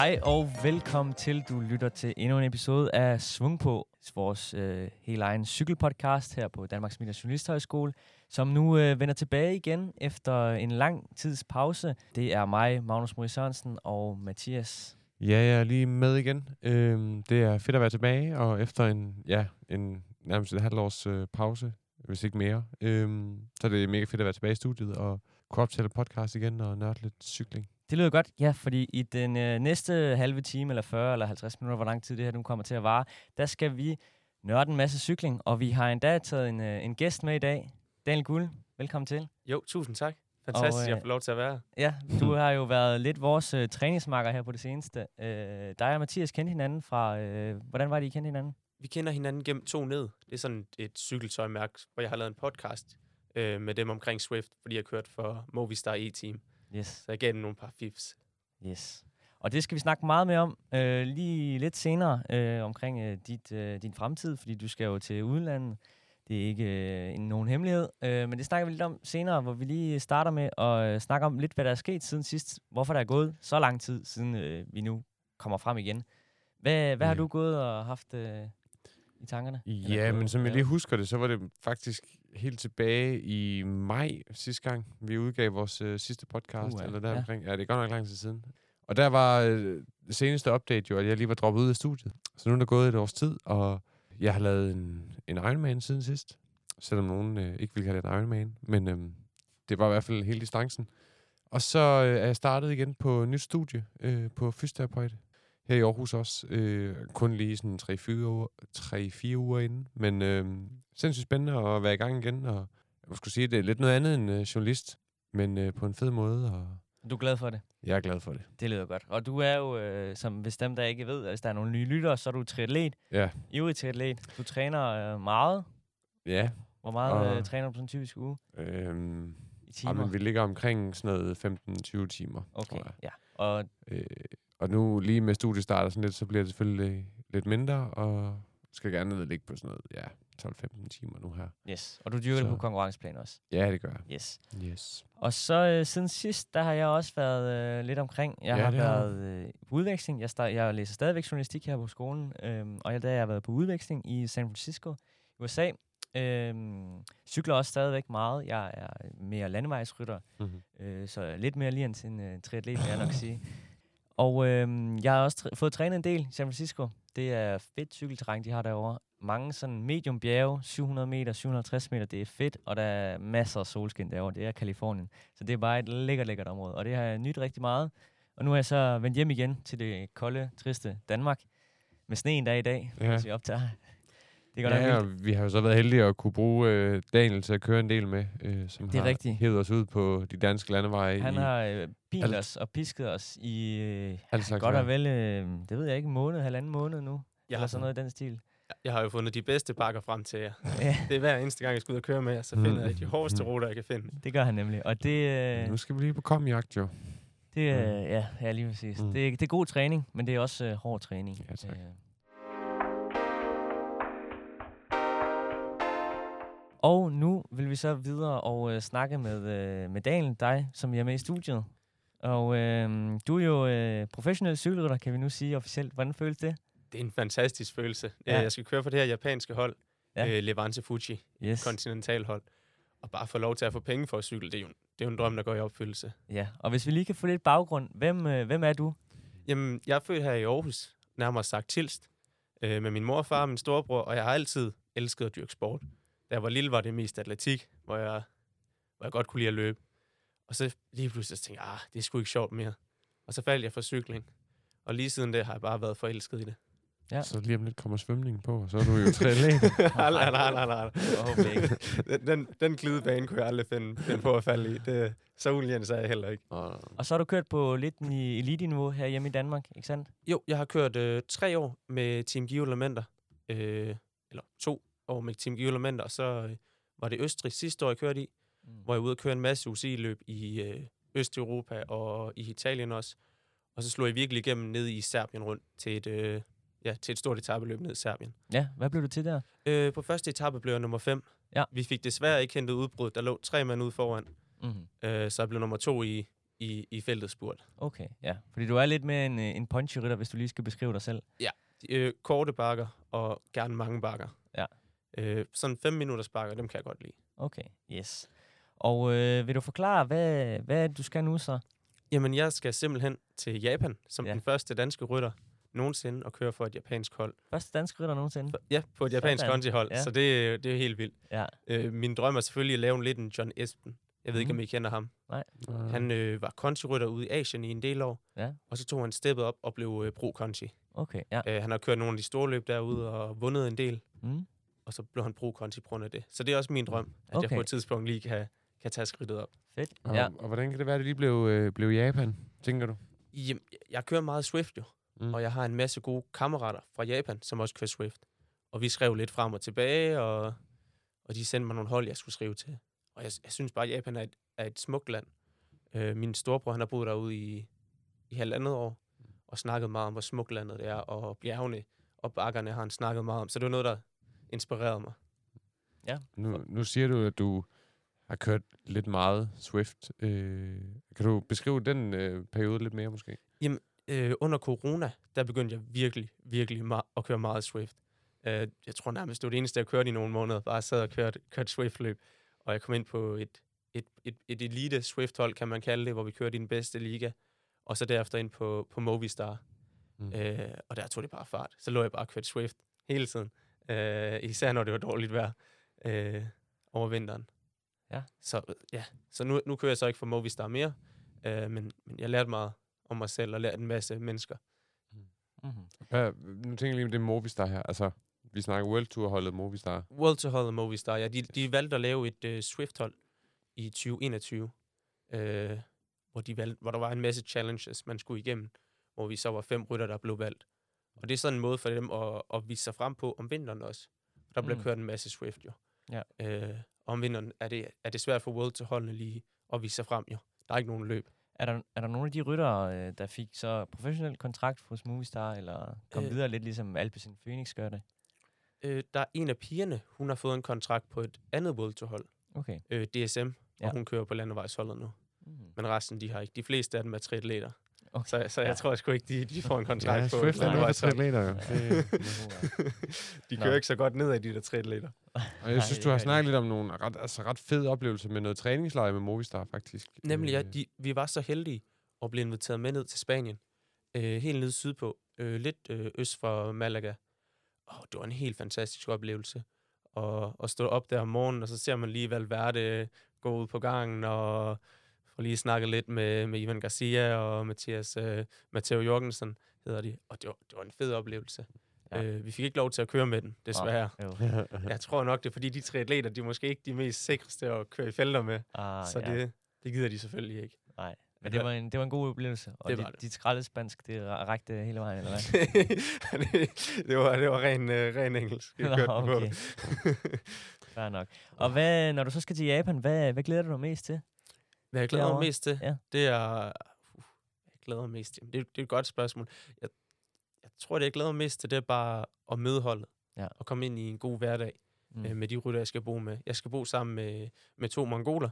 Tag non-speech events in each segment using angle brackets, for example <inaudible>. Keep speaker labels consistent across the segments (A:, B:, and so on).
A: Hej og velkommen til. Du lytter til endnu en episode af Svung på, vores øh, helt egen cykelpodcast her på Danmarks Medier Journalisthøjskole, som nu øh, vender tilbage igen efter en lang tids pause. Det er mig, Magnus Marie Sørensen og Mathias.
B: Ja, jeg er lige med igen. Øhm, det er fedt at være tilbage, og efter en, ja, en nærmest et halvt års øh, pause, hvis ikke mere, øhm, så er det mega fedt at være tilbage i studiet og kunne optage podcast igen og nørde lidt cykling.
A: Det lyder godt, ja, fordi i den øh, næste halve time, eller 40 eller 50 minutter, hvor lang tid det her nu kommer til at vare, der skal vi nørde en masse cykling, og vi har endda taget en, øh, en gæst med i dag. Daniel Guld, velkommen til.
C: Jo, tusind tak. Fantastisk,
A: Og, øh,
C: jeg får lov til at være.
A: Ja, du <laughs> har jo været lidt vores øh, træningsmarker her på det seneste. Øh, dig og Mathias kendte hinanden fra... Øh, hvordan var det, I kendte hinanden?
C: Vi kender hinanden gennem to ned. Det er sådan et cykeltøjmærke, hvor jeg har lavet en podcast øh, med dem omkring Swift, fordi jeg kørte for Movistar E-Team.
A: Yes.
C: Så jeg gav dem nogle par fifs.
A: Yes. Og det skal vi snakke meget mere om øh, lige lidt senere øh, omkring øh, dit, øh, din fremtid, fordi du skal jo til udlandet. Det er ikke øh, en- nogen hemmelighed, øh, men det snakker vi lidt om senere, hvor vi lige starter med at øh, snakke om lidt, hvad der er sket siden sidst. Hvorfor der er gået så lang tid, siden øh, vi nu kommer frem igen. Hvad, hvad har
B: Ja.
A: du gået og haft øh, i tankerne?
B: Ja, men som jeg lige husker det, så var det faktisk helt tilbage i maj sidste gang, vi udgav vores øh, sidste podcast,
A: Uha,
B: eller der
A: ja.
B: omkring. Ja, det er godt nok lang tid siden. Og der var øh, det seneste update jo, at jeg lige var droppet ud af studiet. Så nu er der gået et års tid, og jeg har lavet en, en Ironman siden sidst. Selvom nogen øh, ikke vil kalde det en Ironman. Men øh, det var i hvert fald hele distancen. Og så øh, er jeg startet igen på nyt studie øh, på fysioterapeut her i Aarhus også. Øh, kun lige sådan 3-4 uger, 3-4 uger inden. Men øh, sindssygt spændende at være i gang igen. Og jeg skulle sige, det er lidt noget andet end øh, journalist. Men øh, på en fed måde, og
A: Du er glad for det?
B: jeg er glad for det.
A: Det lyder godt. Og du er jo, øh, som hvis dem, der ikke ved, hvis der er nogle nye lyttere, så er du triatlet.
B: Ja,
A: Ivrig triatlet. Du træner øh, meget.
B: ja.
A: Hvor meget
B: Og-
A: øh, træner du på sådan en typisk uge?
B: Øhm,
A: I
B: ja,
A: timer?
B: men vi ligger omkring sådan noget 15-20 timer,
A: okay,
B: tror jeg.
A: ja. Og
B: Øh, og nu lige med studiestart og sådan lidt, så bliver det selvfølgelig lidt mindre, og skal gerne ned og ligge på sådan noget, ja, 12-15 timer nu her.
A: yes. Og du dyrker det
B: Så-
A: på konkurrenceplan også.
B: Ja, det gør jeg.
A: Yes.
B: Yes.
A: Og så øh, siden sidst, der har jeg også været øh, lidt omkring. Jeg
B: Ja,
A: har
B: det
A: været øh, på udveksling. Jeg, start, jeg læser stadigvæk journalistik her på skolen. Øhm, og jeg, der har jeg været på udveksling i San Francisco, USA. Øhm, cykler også stadigvæk meget. Jeg er mere landevejsrytter.
B: Mm-hmm.
A: Øh, så lidt mere lige end en øh, triatlet, vil jeg nok <laughs> sige. Og øh, jeg har også tr- fået trænet en del i San Francisco. Det er fedt cykelterræn, de har derovre. Mange sådan medium bjerge, 700 meter, 750 meter, det er fedt, og der er masser af solskin derovre. Det er Kalifornien. Så det er bare et lækkert, lækkert område, og det har jeg nyt rigtig meget. Og nu er jeg så vendt hjem igen til det kolde, triste Danmark. Med sneen der i dag,
B: Ja.
A: ja. hvis vi optager. Det nok
B: Ja,
A: vildt.
B: og vi har jo så været heldige at kunne bruge øh, Daniel til at køre en del med, øh, som
A: Det er
B: har
A: rigtigt.
B: hævet os ud på de danske landeveje.
A: Han
B: i
A: har øh, bilet
B: alt-
A: os og pisket os i øh, godt
B: vejr.
A: og vel, øh, det ved jeg ikke, en måned, halvanden måned nu.
C: Jeg
A: eller
C: har,
A: sådan noget i den stil.
C: jeg har jo fundet de bedste bakker frem til jer. <laughs>
A: Ja,
C: Det er hver eneste gang, jeg skal ud og køre med jer, så
B: Mm.
C: finder jeg de hårdeste ruter, jeg kan finde.
A: det gør han nemlig. Og det, øh,
B: Nu skal vi lige på komjagt, jo.
A: det øh, ja, ja, lige præcis.
B: Mm.
A: Mm. Det, det er god træning, men det er også øh, hård træning.
B: Ja, tak.
A: Øh. Og nu vil vi så videre og øh, snakke med, øh, med Daniel, dig, som er med i studiet. Og øh, du er jo øh, professionel cykelrytter, kan vi nu sige officielt. Hvordan føles det?
C: Det er en fantastisk følelse.
A: Ja.
C: Ja. Jeg skal køre for det her japanske hold,
A: ja.
C: øh, Levante Fuji,
A: Yes.
C: kontinentalhold. Og bare få lov til at få penge for at cykle, det er jo, det er jo en drøm, der går i opfyldelse.
A: Ja, og hvis vi lige kan få lidt baggrund. Hvem, øh, hvem er du?
C: Jamen, jeg er født her i Aarhus, nærmere sagt Tilst, øh, med min mor og far og min storebror, og jeg har altid elsket at dyrke sport. Da jeg var lille, var det mest atletik, hvor jeg, hvor jeg godt kunne lide at løbe. Og så lige pludselig så tænkte jeg, ah, det er sgu ikke sjovt mere. Og så faldt jeg for cykling. Og lige siden det har jeg bare været forelsket i det.
A: Ja.
B: Så lige om lidt kommer svømningen på, og så er du jo triatlet. <laughs> <laughs>
C: nej, nej, nej, nej, nej. Den, den, den glidebane kunne jeg aldrig finde, finde på at falde i. Det, så uligens er jeg heller ikke.
A: Og så har du kørt på lidt i elite-niveau her hjemme i Danmark, ikke sandt?
C: Jo, jeg har kørt øh, tre år med Team Geo Elementer. Øh, eller to år med Team Geo Elementer, og så øh, var det Østrig sidste år, jeg kørte i,
A: Mm.
C: hvor jeg var ude og køre en masse UCI-løb i øh, Østeuropa og i Italien også. Og så slog jeg virkelig igennem ned i Serbien rundt til et, øh, ja, til et stort etabeløb ned i Serbien.
A: Ja, hvad blev du til der?
C: Øh, på første etape blev jeg nummer 5.
A: Ja.
C: Vi fik desværre ikke hentet udbrud. Der lå tre mand ude foran.
A: Mm-hmm.
C: Øh, så jeg blev nummer to i, i, i feltet spurt.
A: Okay, ja. Fordi du er lidt mere en, øh, en punchy rytter, hvis du lige skal beskrive dig selv.
C: Øh, korte bakker og gerne mange bakker.
A: Ja.
C: Øh, sådan 5 minutters bakker, dem kan jeg godt lide.
A: Okay, yes. Og øh, vil du forklare, hvad, hvad du skal nu så?
C: Jamen, jeg skal simpelthen til Japan som
A: Ja.
C: den første danske rytter nogensinde og køre for et japansk hold.
A: Første dansk rytter nogensinde?
C: Ja, på et japansk
A: Sådan.
C: kontihold,
A: Ja.
C: så det, er- det er helt vildt.
A: Ja.
C: Øh, min drøm er selvfølgelig at lave en lidt en John Espen. Jeg ved ikke,
A: Mhm.
C: om I kender ham.
B: Uh,
C: Han øh, var kontirytter ude i Asien i en del år,
A: Ja.
C: og så tog han steppet op og blev øh, pro-konti.
A: Okay, ja.
C: Øh, han har kørt nogle af de store løb derude og vundet en del,
A: Mm.
C: Og så blev han pro-konti på grund af det. Så det er også min drøm, at
A: Okay.
C: jeg på et tidspunkt lige kan, kan tage skridtet op.
A: Fedt.
B: og,
A: Ja.
B: og hvordan kan det være, at det lige blev, øh, blev Japan, tænker du?
C: Jamen, jeg kører meget Swift jo,
B: Mm.
C: mm. og jeg har en masse gode kammerater fra Japan, som også kører Swift. Og vi skrev lidt frem og tilbage, og, og de sendte mig nogle hold, jeg skulle skrive til. Og jeg, jeg synes bare, at Japan er et, er et smukt land. Øh, min storebror, han har boet derude i, i halvandet år, og snakket meget om, hvor smukt landet det er, og bjergene og bakkerne har han snakket meget om. Så det var noget, der inspirerede mig.
B: Nu, nu siger du, at du har kørt lidt meget Swift. Øh, kan du beskrive den øh, periode lidt mere, måske?
C: øh, under corona, der begyndte jeg virkelig, virkelig meget at køre meget Swift. Øh, jeg tror nærmest, det var det eneste, jeg kørte i nogle måneder. Bare sad og kørte, kørte Swift-løb. Og jeg kom ind på et, et, et, et elite Swift-hold, kan man kalde det, hvor vi kørte i den bedste liga. Og så derefter ind på, på Movistar.
B: Mm.
C: Øh, og der tog det bare fart. Så lå jeg bare og kørte Swift hele tiden. Øh, især når det var dårligt vejr øh, over vinteren.
A: Ja.
C: Så, øh, ja. så nu, nu kører jeg så ikke for Movistar mere. Øh, men, men jeg lærte meget om mig selv og lærte en masse mennesker.
A: Mm-hmm.
B: Hvad, nu tænker jeg lige om det Movistar her. Altså, vi snakker World Tour-holdet Movistar.
C: World to Hold og Movistar, ja, de, de valgte at lave et uh, Swift-hold i 2021, øh, hvor, de valgte, hvor der var en masse challenges, man skulle igennem, hvor vi så var fem rytter, der blev valgt. Og det er sådan en måde for dem at, at vise sig frem på om vinteren også. Der bliver
A: Mm.
C: kørt en masse Swift jo.
A: Ja.
C: Øh, om vinteren er det, er det svært for World to holdene lige at vise sig frem jo. Der er ikke nogen løb.
A: Er der, er der nogle af de ryttere, øh, der fik så professionel kontrakt hos Movistar, eller kom øh. Videre lidt ligesom Alpecin Phoenix gør det?
C: Øh, der er en af pigerne, hun har fået en kontrakt på et andet World to hold,
A: Okay.
C: øh, DSM. Ja. og hun kører på landevejsholdet nu.
A: Mm.
C: Men resten, de har ikke. De fleste af dem er triatleter.
A: Okay.
C: Så, så jeg
A: Ja.
C: tror sgu ikke, de, de får en kontrakt
B: Ja,
C: på
B: Swift er noget for triatleter, jo. <laughs> Det,
C: De
A: Nå.
C: kører ikke så godt ned af de der triatleter.
B: og jeg synes, du har snakket lidt om nogle ret, altså, ret fede oplevelser med noget træningslejr med Movistar, faktisk.
C: Nemlig, ja,
B: Øh,
C: de, vi var så heldige at blive inviteret med ned til Spanien. Øh, helt nede sydpå. Øh, lidt øh, øst for Malaga. Og det var en helt fantastisk oplevelse. Og, at stå op der om morgenen, og så ser man lige Valverde gå ud på gangen, og får lige snakket lidt med, med Ivan Garcia og Mathias, øh, Matteo Jorgensen, hedder de. Og det var, det var en fed oplevelse.
A: Ja.
C: Øh, vi fik ikke lov til at køre med den, desværre.
A: Jo. <laughs>
C: Jeg tror nok, det er fordi, de tre atleter, de er måske ikke de mest sikreste at køre i felter med.
A: Ah,
C: så
A: ja.
C: det, det gider de selvfølgelig ikke.
A: Nej. Men det var, en, det var en god oplevelse. Og
C: Det
A: dit,
C: det.
A: dit skraldespansk, det ra- rakte hele vejen, eller hvad? <laughs>
C: det, det, var, det var ren, uh, ren engelsk. Jeg
A: Nå, okay. <laughs> Fair nok. Og hvad, når du så skal til Japan, hvad, hvad glæder du dig mest til?
C: Hvad jeg glæder mig mest til,
A: Ja.
C: det er... Uh, jeg glæder mig mest til. Det, er- det er et godt spørgsmål. Jeg, jeg tror, det jeg glæder mig mest til, det er bare at møde holdet.
A: Ja.
C: Og komme ind i en god hverdag
A: Mm.
C: øh, med de rytter, jeg skal bo med. Jeg skal bo sammen med, med to mongoler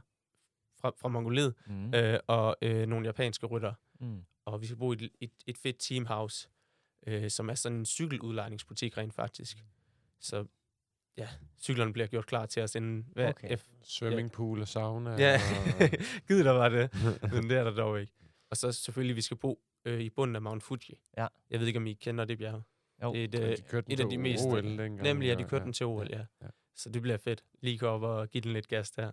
C: fra, fra Mongoliet,
A: mm.
C: øh, og øh, nogle japanske rytter.
A: Mm.
C: og vi skal bo i et, et, et fedt teamhouse, øh, som er sådan en cykeludlejningsbutik rent faktisk. Så ja, cyklerne bliver gjort klar til os inden hver
A: Okay.
C: F.
B: Swimmingpool og sauna.
C: Ja,
B: og, <laughs>
C: givet der var det, <laughs> men det er der dog ikke. Og så selvfølgelig, vi skal bo øh, i bunden af Mount Fuji.
A: Ja.
C: Jeg ved ikke, om I kender det bjerg.
A: Jo.
C: Et,
B: og
C: øh,
B: de kørte den
C: et af de mest-
B: OL dengang,
C: nemlig, at de kørte den til OL, ja.
B: ja.
C: Så det bliver fedt. Lige gå op og give den lidt gas der.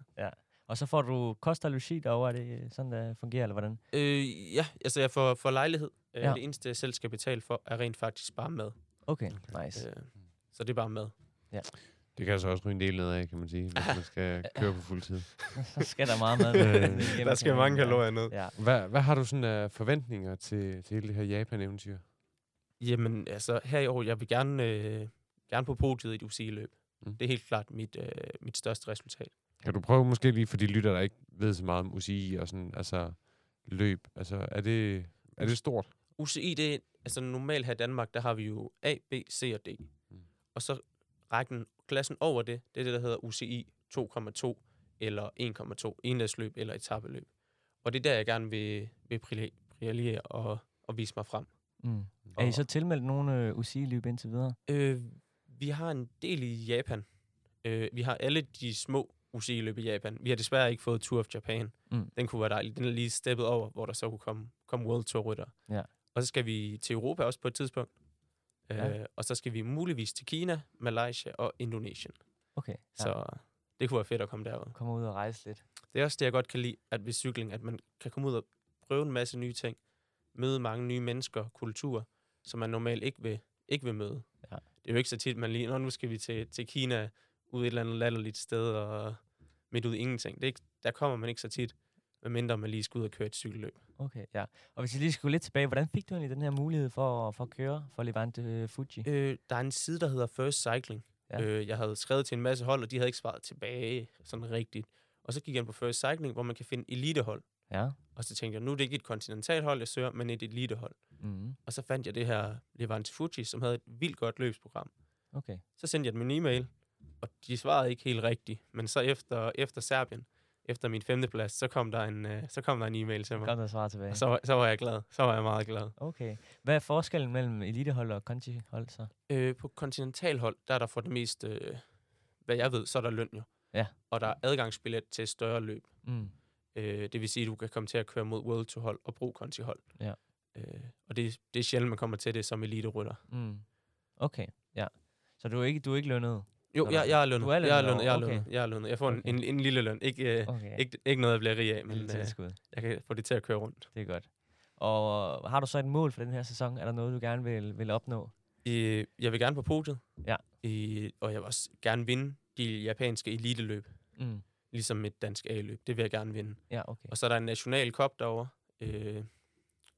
A: Og så får du kost og logi derovre, er det sådan, det fungerer, eller hvordan?
C: Øh, ja, altså jeg får, får lejlighed. Øh,
A: Ja.
C: Det eneste, jeg selv skal betale for, er rent faktisk bare mad.
A: Okay,
B: Okay.
A: nice.
C: Øh, så det er bare mad.
B: Det kan altså også ryge en del nedad, kan man sige, hvis man skal <laughs> køre på fuld tid.
A: så skal der meget.
B: Øh,
A: med hjem,
C: Der skal mange
A: ja.
C: kalorier ned.
A: Ja.
B: Hvad, hvad har du sådan af forventninger til, til hele det her Japan-eventyr?
C: Jamen, altså her i år, jeg vil gerne, øh, gerne på podiet i et UCI-løb.
B: Mm.
C: Det er helt klart mit, øh, mit største resultat.
B: Kan du prøve måske lige for de lytter, der ikke ved så meget om UCI og sådan, altså løb, altså er det, er det stort?
C: UCI, det er, altså normalt her i Danmark, der har vi jo A, B, C og D.
B: Mm.
C: Og så rækken, klassen over det, det er det, der hedder UCI 2,2 eller 1,2, enhedsløb eller etabeløb. og det er der, jeg gerne vil, vil brille- brillere og, og vise mig frem.
A: Mm. Er I så tilmeldt nogle øh, UCI-løb indtil videre?
C: Øh, vi har en del i Japan. Øh, vi har alle de små UCI-løb i Japan. Vi har desværre ikke fået Tour of Japan.
A: Mm.
C: Den kunne være dejlig. Den er lige steppet over, hvor der så kunne komme, komme World Tour rytter.
A: Ja.
C: Og så skal vi til Europa også på et tidspunkt.
A: Ja.
C: Øh, og så skal vi muligvis til Kina, Malaysia og Indonesien.
A: Okay. Ja.
C: Så det kunne være fedt at komme derud.
A: Kommer ud og rejse lidt.
C: Det er også det, jeg godt kan lide, at ved cykling, at man kan komme ud og prøve en masse nye ting, møde mange nye mennesker, kulturer, som man normalt ikke vil, ikke vil møde.
A: Ja.
C: Det er jo ikke så tit, man lige, Nå, nu skal vi til, til Kina, ud et eller andet latterligt sted, og midt ud i ingenting. Det er ikke, der kommer man ikke så tit, medmindre man lige skal ud og køre et cykelløb.
A: Okay, ja. Og hvis I lige skulle lidt tilbage, hvordan fik du egentlig den her mulighed for, for at køre for Levante øh, Fuji?
C: Øh, der er en side, der hedder First Cycling.
A: Ja.
C: Øh, jeg havde skrevet til en masse hold, og de havde ikke svaret tilbage sådan rigtigt. Og så gik jeg ind på First Cycling, hvor man kan finde elitehold.
A: Ja.
C: Og så tænkte jeg, nu er det ikke et kontinentalhold, jeg søger, men et elitehold.
A: Mm.
C: Og så fandt jeg det her Levante Fuji, som havde et vildt godt løbsprogram.
A: Okay.
C: Så sendte jeg dem en e-mail, og de svarede ikke helt rigtigt. Men så efter, efter Serbien, efter min femteplads, så kom der en, øh, så kom der en e-mail til mig.
A: Godt at svare tilbage.
C: Og så, var- så var jeg glad. Så var jeg meget glad.
A: Okay. Hvad er forskellen mellem elitehold og kontihold så?
C: Øh, på kontinentalhold, der er der for det meste, øh, hvad jeg ved, så er der løn jo.
A: Ja.
C: Og der er adgangsbillet til et større løb.
A: Mm.
C: Øh, det vil sige, at du kan komme til at køre mod World to hold og bruge kontihold.
A: Ja.
C: Øh, og det, det er sjældent, man kommer til det som elite-rytter.
A: Mm. Okay, ja. Så du er ikke, du er ikke lønnet?
C: Jo, jeg, jeg er lønnet.
A: du er
C: Jeg er
A: lønnet
C: lønnet. Jeg er lønnet. Jeg er lønnet. Jeg får en,
A: Okay.
C: en, en lille løn. Ikke, øh,
A: Okay.
C: ikke, ikke noget, jeg bliver rig af, men øh, jeg kan få det til at køre rundt.
A: Det er godt. Og øh, har du så et mål for den her sæson? Er der noget, du gerne vil, vil opnå?
C: Øh, jeg vil gerne på podiet.
A: Ja.
C: Øh, og jeg vil også gerne vinde de japanske eliteløb.
A: Mm.
C: Ligesom et dansk A-løb. Det vil jeg gerne vinde.
A: Ja, okay.
C: Og så er der en national cup derovre, øh,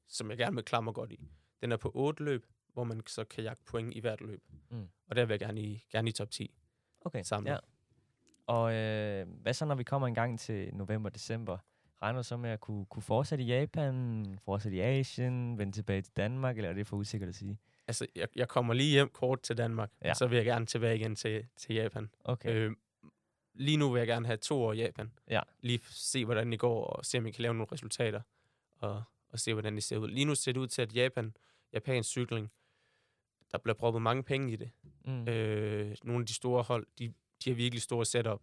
C: som jeg gerne vil klamre godt i. Den er på otte løb, hvor man så kan jagte point i hvert løb.
A: Mm.
C: Og der vil jeg gerne i, gerne i top 10.
A: Okay,
C: samlet.
A: ja. Og øh, hvad så, når vi kommer en gang til november-december? Regner du så med at kunne, kunne fortsætte i Japan, fortsætte i Asien, vende tilbage til Danmark, eller er det for usikkert at sige?
C: Altså, jeg, jeg kommer lige hjem kort til Danmark,
A: Ja.
C: så vil jeg gerne tilbage igen til, til Japan.
A: Okay,
C: Øh, lige nu vil jeg gerne have to år i Japan.
A: Ja.
C: Lige se, hvordan det går, og se, om jeg kan lave nogle resultater, og, og se, hvordan det ser ud. Lige nu ser det ud til, at Japan, japansk cykling, der bliver proppet mange penge i det.
A: mm.
C: Øh, nogle af de store hold, de, de har virkelig store setup.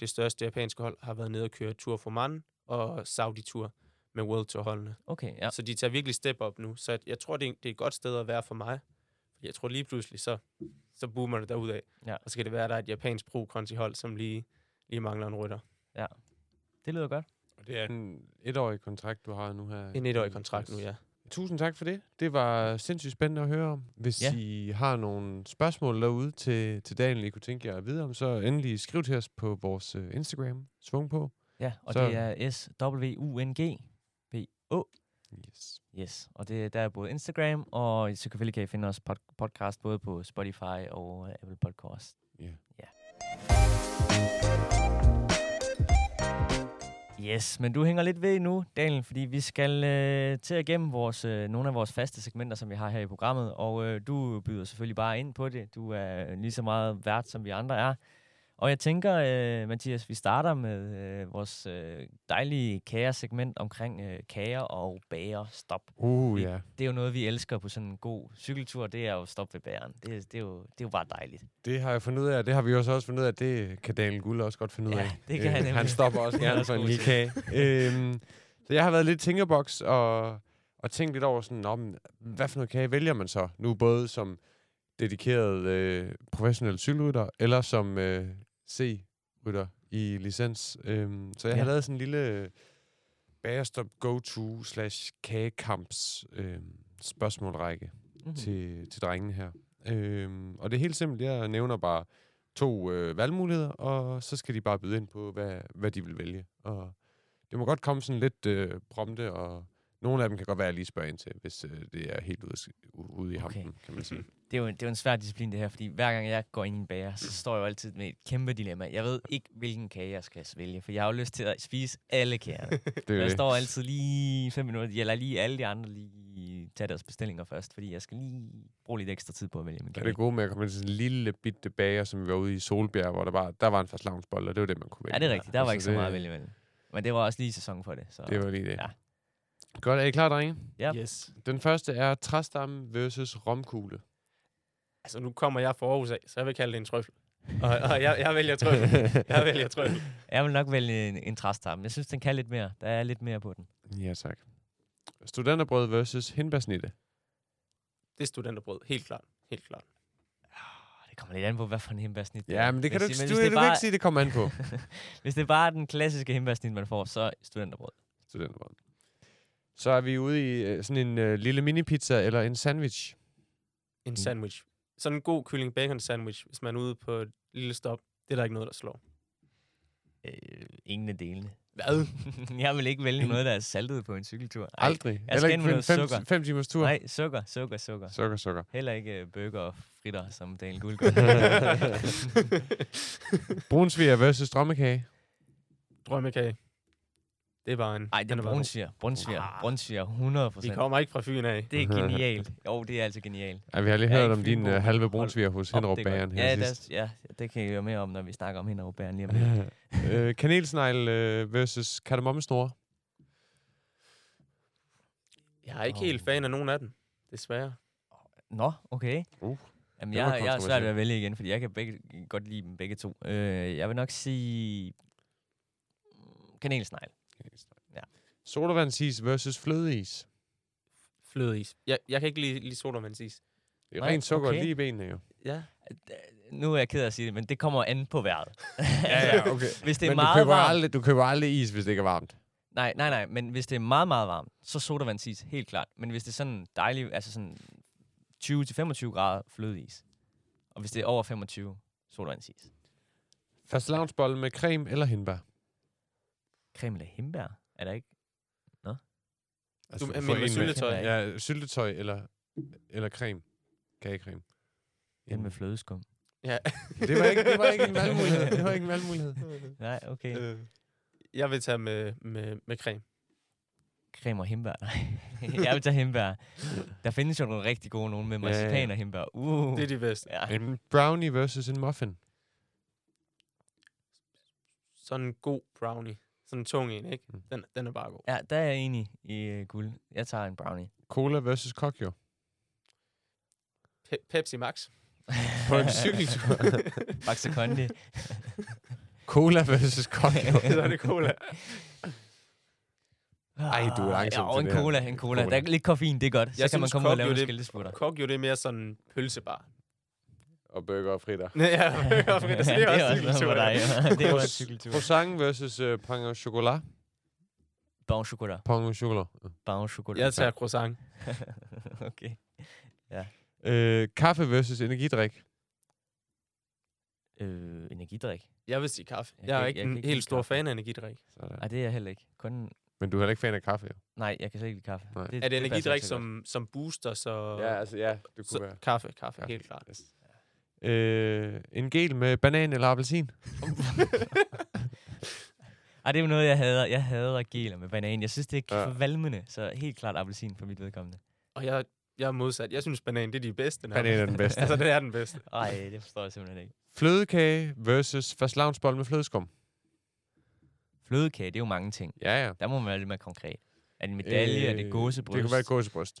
C: Det største japanske hold har været nede og køre Tour for Man og Saudi Tour med World Tour holdene.
A: okay, ja.
C: Ja. Så de tager virkelig step op nu. Så jeg, jeg tror, det er, det er et godt sted at være for mig. Fordi jeg tror lige pludselig, så, så boomer det derudad.
A: Ja.
C: Og så kan det være, at der er et japansk pro hold, som lige, lige mangler en rytter.
A: Det lyder godt.
B: Og det er en etårig kontrakt, du har nu her.
C: En etårig kontrakt nu, ja.
B: Tusind tak for det. Det var sindssygt spændende at høre om. Hvis
A: Ja.
B: I har nogle spørgsmål derude til, til Daniel, I kunne tænke jer at vide om, så endelig skriv til os på vores uh, Instagram, Svung på.
A: Ja, og
B: Så-
A: det er S-W-U-N-G B-O.
B: Yes.
A: Yes, og det, der er både Instagram, og selvfølgelig kan I finde os pod- podcast både på Spotify og øh, Apple Podcast.
B: Ja.
A: Yes, men du hænger lidt ved nu, Daniel, fordi vi skal øh, til at gennem vores, øh, nogle af vores faste segmenter, som vi har her i programmet, og øh, du byder selvfølgelig bare ind på det. Du er lige så meget vært, som vi andre er. Og jeg tænker, øh, Mathias, vi starter med øh, vores øh, dejlige kagersegment omkring øh, kager og bager stop.
B: Uh, ja.
A: Det er jo noget, vi elsker på sådan en god cykeltur, det er jo stop ved bæren. Det, er- det, er, jo, det er jo bare dejligt.
B: Det har jeg fundet ud af. Det har vi også også fundet ud af. Det kan Daniel Guld også godt finde ud
A: Ja,
B: af.
A: det kan han
B: han
A: nemlig.
B: stopper også <laughs>
A: Han er
B: gerne for en lille kage. øhm, så jeg har været lidt tænkeboks og, og tænkt lidt over sådan, om, hvad for noget kage vælger man så? Nu både som dedikeret øh, professionel cykelrytter, eller som øh, C-rytter i licens. Øhm, så jeg
A: Ja.
B: har lavet sådan en lille øh, bagerstop go-to slash kagekamps øh, spørgsmålrække
A: Mm-hmm.
B: til, til drengene her. Øhm, og det er helt simpelt. Jeg nævner bare to øh, valgmuligheder, og så skal de bare byde ind på, hvad, hvad de vil vælge. Og det må godt komme sådan lidt øh, prompte, og nogle af dem kan godt være, at jeg lige spørger ind til, hvis øh, det er helt ude, ude i
A: Okay.
B: hampen, kan man sige. <laughs>
A: Det er, jo, det er jo en svær disciplin, det her, fordi hver gang jeg går ind i en bager, så står jeg jo altid med et kæmpe dilemma. Jeg ved ikke, hvilken kage jeg skal vælge, for jeg har jo lyst til at spise alle kagerne. <laughs>
B: Det er
A: jeg står altid lige fem minutter, jeg lader lige alle de andre lige tage deres bestillinger først, fordi jeg skal lige bruge lidt ekstra tid på at vælge min
B: Det er
A: kage.
B: det gode med at komme ind til sådan en lille bitte bager, som vi var ude i Solbjerg, hvor der var, der var en farslavnsbold, og det var det, man kunne vælge.
A: Ja, det er rigtigt. Der var
B: Altså,
A: ikke så meget at vælge imellem. Men det var også lige sæson for det. Så.
B: Det var lige det.
A: Ja.
B: Godt, er I klar, drenge?
A: Ja.
C: Yes.
B: Den første er træstamme versus romkugle.
C: Altså, nu kommer jeg fra Aarhus af, så jeg vil kalde det en trøffel. Og, og jeg, jeg vælger trøffel. Jeg vælger trøffel.
A: Jeg vil nok vælge en, en træstamme. Jeg synes, den kan lidt mere. Der er lidt mere på den.
B: Ja, tak. Studenterbrød versus hindbærsnitte.
C: Det er studenterbrød. Helt klart. Helt klart.
A: Åh, Det kommer lidt an på, hvad for en himbærsnit
B: Ja, men det kan du,
A: men
B: du,
A: hvis
B: du
A: det
B: kan
A: bare-
B: ikke sige, det kommer an på. <laughs>
A: Hvis det er bare den klassiske himbærsnit, man får, så studenterbrød.
B: Studenterbrød. Så er vi ude i øh, sådan en øh, lille mini-pizza eller en sandwich.
C: En sandwich. Sådan en god kylling bacon sandwich, hvis man er ude på et lille stop. Det er der ikke noget, der slår.
A: Øh, ingen af delene.
C: Hvad? <laughs>
A: jeg vil ikke vælge noget, der er saltet på en cykeltur. Ej,
B: Aldrig.
A: jeg skal ind med
B: fem,
A: sukker.
B: fem timers tur.
A: Nej, sukker, sukker, sukker.
B: Sukker, sukker.
A: Heller ikke øh, bøger og fritter, som Daniel Guld gør. <laughs> <laughs>
B: Brunsviger versus drømmekage.
C: Drømmekage. Det er bare en...
A: Nej, det er brunsviger. Brunsviger.
C: Ah.
A: Brunsviger, 100%
C: Vi kommer ikke fra Fyn af.
A: Det er genialt. Jo, det er altså genialt.
B: Ja, vi har lige
A: Jeg
B: hørt om din uh, halve brunsviger hos Hinderup
A: er
B: Bageren her
A: ja,
B: sidst.
A: ja, det kan I høre mere om, når vi snakker om Hinderup Bageren lige om lidt.
B: øh, kanelsnegl øh, versus kardemommesnore.
C: Jeg er ikke
A: Åh.
C: helt fan af nogen af dem. Desværre.
A: Nå, okay.
B: Uh,
A: Jamen, jeg, jeg er svært ved at vælge igen, fordi jeg kan begge, godt lide dem begge to. Øh, jeg vil nok sige kanelsnegl. Ja.
B: Sodavandsis versus flødeis.
C: Flødeis. Jeg, jeg kan ikke lide, lide sodavandsis.
B: Det er rent sukker
A: okay.
B: lige i benene jo.
C: Ja.
A: Nu er jeg ked af at sige det, men det kommer an på vejret. <laughs>
B: Ja, ja, okay. <laughs>
A: Hvis det er
B: Men du
A: meget
B: køber,
A: varmt...
B: aldrig, du køber aldrig is, hvis det ikke er varmt.
A: Nej, nej, nej, men hvis det er meget, meget varmt, så sodavandsis, helt klart. Men hvis det er sådan dejligt, altså sådan 20-25 grader flødeis, og hvis det er over 25, sodavandsis.
B: Fastelavnsbolle med creme eller hindbær.
A: Creme eller hindbær? Er der ikke?
B: Altså,
C: Du mener
B: en med-
C: syltetøj?
B: Ja, syltetøj eller, eller creme. Kagecreme.
A: Den med flødeskum.
C: ja. <laughs>
B: Det var ikke, det var ikke en <laughs> valgmulighed. Det var ikke en valgmulighed.
A: Nej, okay.
C: Øh, jeg vil tage med, med, med creme.
A: Creme og hindbær, nej. <laughs> jeg vil tage hindbær. Der findes jo nogle rigtig gode nogen med
B: Ja, ja, ja.
A: marcipan og hindbær. Uh.
C: Det er de bedste.
A: ja.
B: En brownie versus en muffin.
C: Sådan en god brownie. Sådan en tung en, ikke?
B: Mm.
C: Den, den er bare god.
A: ja, der er jeg enig i uh, guld. Jeg tager en brownie.
B: Cola versus Kokyo.
C: Pe- Pepsi Max. <laughs>
B: På en cykeltur. <laughs>
A: Baxi Kondi. <laughs>
B: Cola versus Kokyo.
C: Så er det cola.
B: Ej, du er langsom
A: Ja, og
B: til
A: en
B: det her.
A: cola, en cola.
B: Cola.
A: Der er lidt koffein, det er godt. Så
C: Jeg
A: kan man komme ud og lave
C: det-
A: skildesputter.
C: Kok jo det er mere sådan en pølsebar.
B: Og burger og fritter. <laughs>
C: ja, og Frida, så det er også
A: noget for dig. ja. det er også en cykeltur.
B: Croissant versus uh, pain au chocolat.
A: Bon chocolat.
B: Pain au chocolat.
A: Bon chocolat.
C: Jeg tager croissant. <laughs>
A: okay.
B: Øh, kaffe versus energidrik.
A: Øh, energidrik.
C: Jeg vil sige kaffe.
A: Jeg
C: Jeg, er
A: ikke- jeg
C: en helt stor
A: kaffe.
C: fan af energidrik.
A: Nej, det er jeg heller ikke. Kun...
B: Men du er heller ikke fan af kaffe, jo?
A: Nej, jeg kan slet ikke lide kaffe.
B: Nej.
C: Er det
A: ikke
C: energidrik, som, som booster, så...
B: Ja, altså ja, det kunne
C: så
B: være.
C: kaffe, kaffe, helt klart.
B: Yes. Øh, en gel med banan eller appelsin.
A: Ej, det er jo noget, jeg hader. Jeg hader geler med banan. Jeg synes, det er
B: Ja.
A: for valmende, så helt klart appelsin for mit vedkommende.
C: Og jeg, jeg er modsat. Jeg synes, banan det er de bedste. nærmest.
B: Banan er den bedste. <laughs>
C: altså, det er den bedste.
A: Ej, det forstår jeg simpelthen ikke.
B: Flødekage versus fastelavnsbolle med flødeskum.
A: Flødekage, det er jo mange ting.
B: Ja, ja.
A: Der må man være lidt mere konkret. Er det en medalje? Øh, er det gåsebryst?
B: Det kunne være et gåsebryst.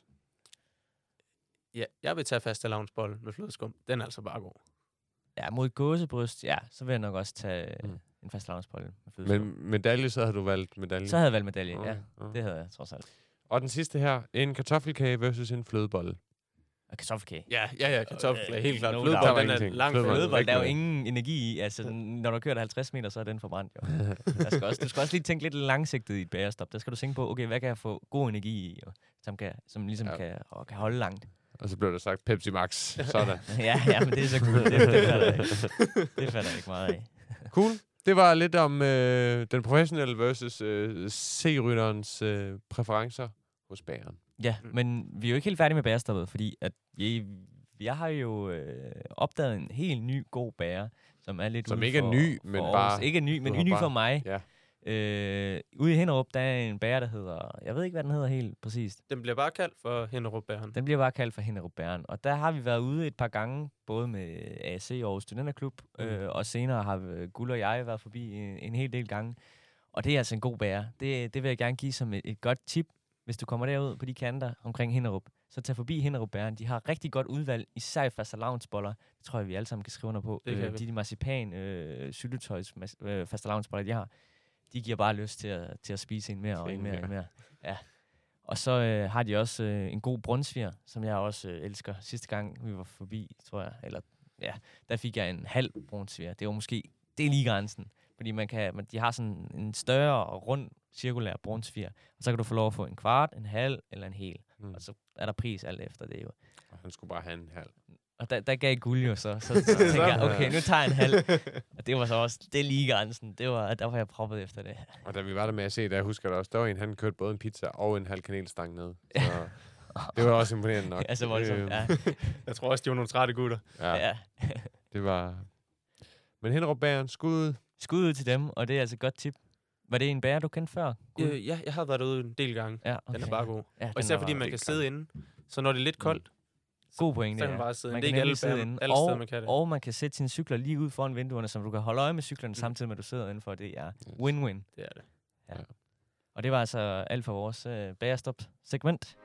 C: Ja, jeg vil tage faste lavnsbolle med flødeskum. Den er altså bare god.
A: Ja, mod gåsebryst, ja, så vil jeg nok også tage
B: Mm.
A: mm. en fast lavnsbolle med flødeskum.
B: Men medalje, så havde du valgt medalje.
A: Så havde jeg valgt medalje, ja.
B: Okay,
A: Det havde jeg trods alt.
B: Og den sidste her, en kartoffelkage versus en flødebolle.
A: Og kartoffelkage.
C: Ja, ja, ja. Kartoffelflage, helt klart.
A: No
B: doubt.
C: Flødebolle, den er langt.
A: Flødebold, der er jo ingen energi i. Altså, når du har kørt 50 meter, så er den forbrændt jo. <laughs> Der skal også, du skal også lige tænke lidt langsigtet i et bærestop. Der skal du tænke på, okay, hvad kan jeg få god energi i, og, som, kan, som ligesom
B: ja.
A: kan, og kan holde langt.
B: Og så blev der sagt Pepsi Max. Sådan. <laughs>
A: ja, ja, men det er så cool. Det, det, fatter jeg, det fatter jeg ikke meget af.
B: Cool. Det var lidt om øh, den professionelle versus øh, C-rytterens øh, præferencer hos bæren.
A: Ja,
C: Mm.
A: men vi er jo ikke helt færdige med bærestoppet, fordi at jeg, jeg har jo øh, opdaget en helt ny god bære, som er lidt
B: Som ikke er ny, men bare-
A: Ikke er ny, men ny for mig.
B: Ja.
A: Øh, ude i Hinderup, der er en bære, der hedder... Jeg ved ikke, hvad den hedder helt præcist.
C: Den bliver bare kaldt for Hinderup Bæren.
A: Den bliver bare kaldt for Hinderup Bæren. Og der har vi været ude et par gange, både med AC Aarhus Studenterklub,
B: Mm.
A: øh, og senere har øh, Guld og jeg været forbi en, en hel del gange. Og det er altså en god bære. Det, det vil jeg gerne give som et, et godt tip, hvis du kommer derud på de kanter omkring Hinderup. Så tag forbi Hinderup Bæren. De har rigtig godt udvalg, især i fastelavnsboller. Det tror jeg, vi alle sammen kan skrive under på.
C: Det
A: øh,
C: vi.
A: de, de marcipan øh, syltetøjs øh, fastelavnsboller, de har, de giver bare lyst til at, til at spise en mere og en mere og en
B: mere.
A: mere. Ja. Og så øh, har de også øh, en god brunsviger, som jeg også øh, elsker. Sidste gang, vi var forbi, tror jeg, eller ja, der fik jeg en halv brunsviger. Det var måske, det er lige grænsen. Fordi man kan, man, de har sådan en større og rund cirkulær brunsviger. Og så kan du få lov at få en kvart, en halv eller en hel.
B: Mm.
A: Og så er der pris alt efter det jo.
B: Og han skulle bare have en halv.
A: Og der, der gav guld jo så. Så, så <laughs> tænkte jeg, okay, nu tager jeg en halv. <laughs> Det var så også, det er lige grænsen. Det var, der var jeg proppet efter det.
B: Og da vi var der med at se, der husker jeg også, der var en, han kørte både en pizza og en halv kanelstang ned. Så det var også imponerende nok. <laughs>
A: Altså voldsomt,
B: Øh,
A: ja. <laughs>
C: Jeg tror også, de var nogle trætte gutter.
B: ja,
A: ja.
B: det var... Men Hinderup Bæren, skud.
A: Skud ud til dem, og det er altså et godt tip. Var det en bære, du kendte før?
C: Øh, ja, jeg har været derude en del gange.
A: ja,
C: Den er bare god.
A: Ja,
C: Og især fordi man kan
B: det
C: sidde inde. Så når det er lidt koldt,
A: God point,
C: så
A: det
C: kan man bare sidde
A: Man.
C: Det er
A: kan
C: ikke alle,
A: sidde inde.
C: alle steder,
A: og,
C: man kan det.
A: og man kan sætte sine cykler lige ud foran vinduerne, så du kan holde øje med cyklerne,
C: Mm.
A: samtidig med, at du sidder indenfor. Det er
B: Yes.
A: win-win.
C: Det er det.
A: Og det var altså alt for vores øh, bagerstop-segment.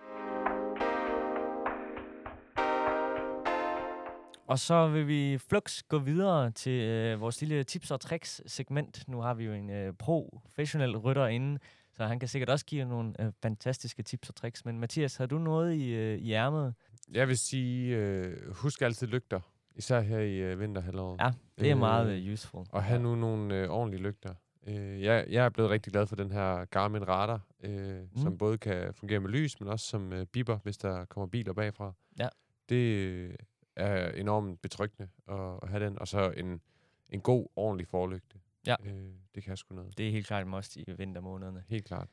A: Og så vil vi flux gå videre til øh, vores lille tips og tricks segment. Nu har vi jo en øh, professionel rytter inde, så han kan sikkert også give nogle øh, fantastiske tips og tricks. Men Mathias, har du noget i, øh, i ærmet?
B: Jeg vil sige, øh, husk altid lygter. Især her i øh, vinterhalvåret.
A: Ja, Det er meget
B: Øh,
A: øh, useful.
B: Og have nu nogle øh, ordentlige lygter. Øh, jeg, jeg er blevet rigtig glad for den her Garmin Radar, øh, mm. som både kan fungere med lys, men også som øh, biber, hvis der kommer biler bagfra.
A: Ja.
B: Det øh, er enormt betryggende at, at have den. Og så en, en god, ordentlig forlygte.
A: Ja.
B: Øh, det kan sgu noget.
A: Det er helt klart et must i vintermånederne.
B: Helt klart.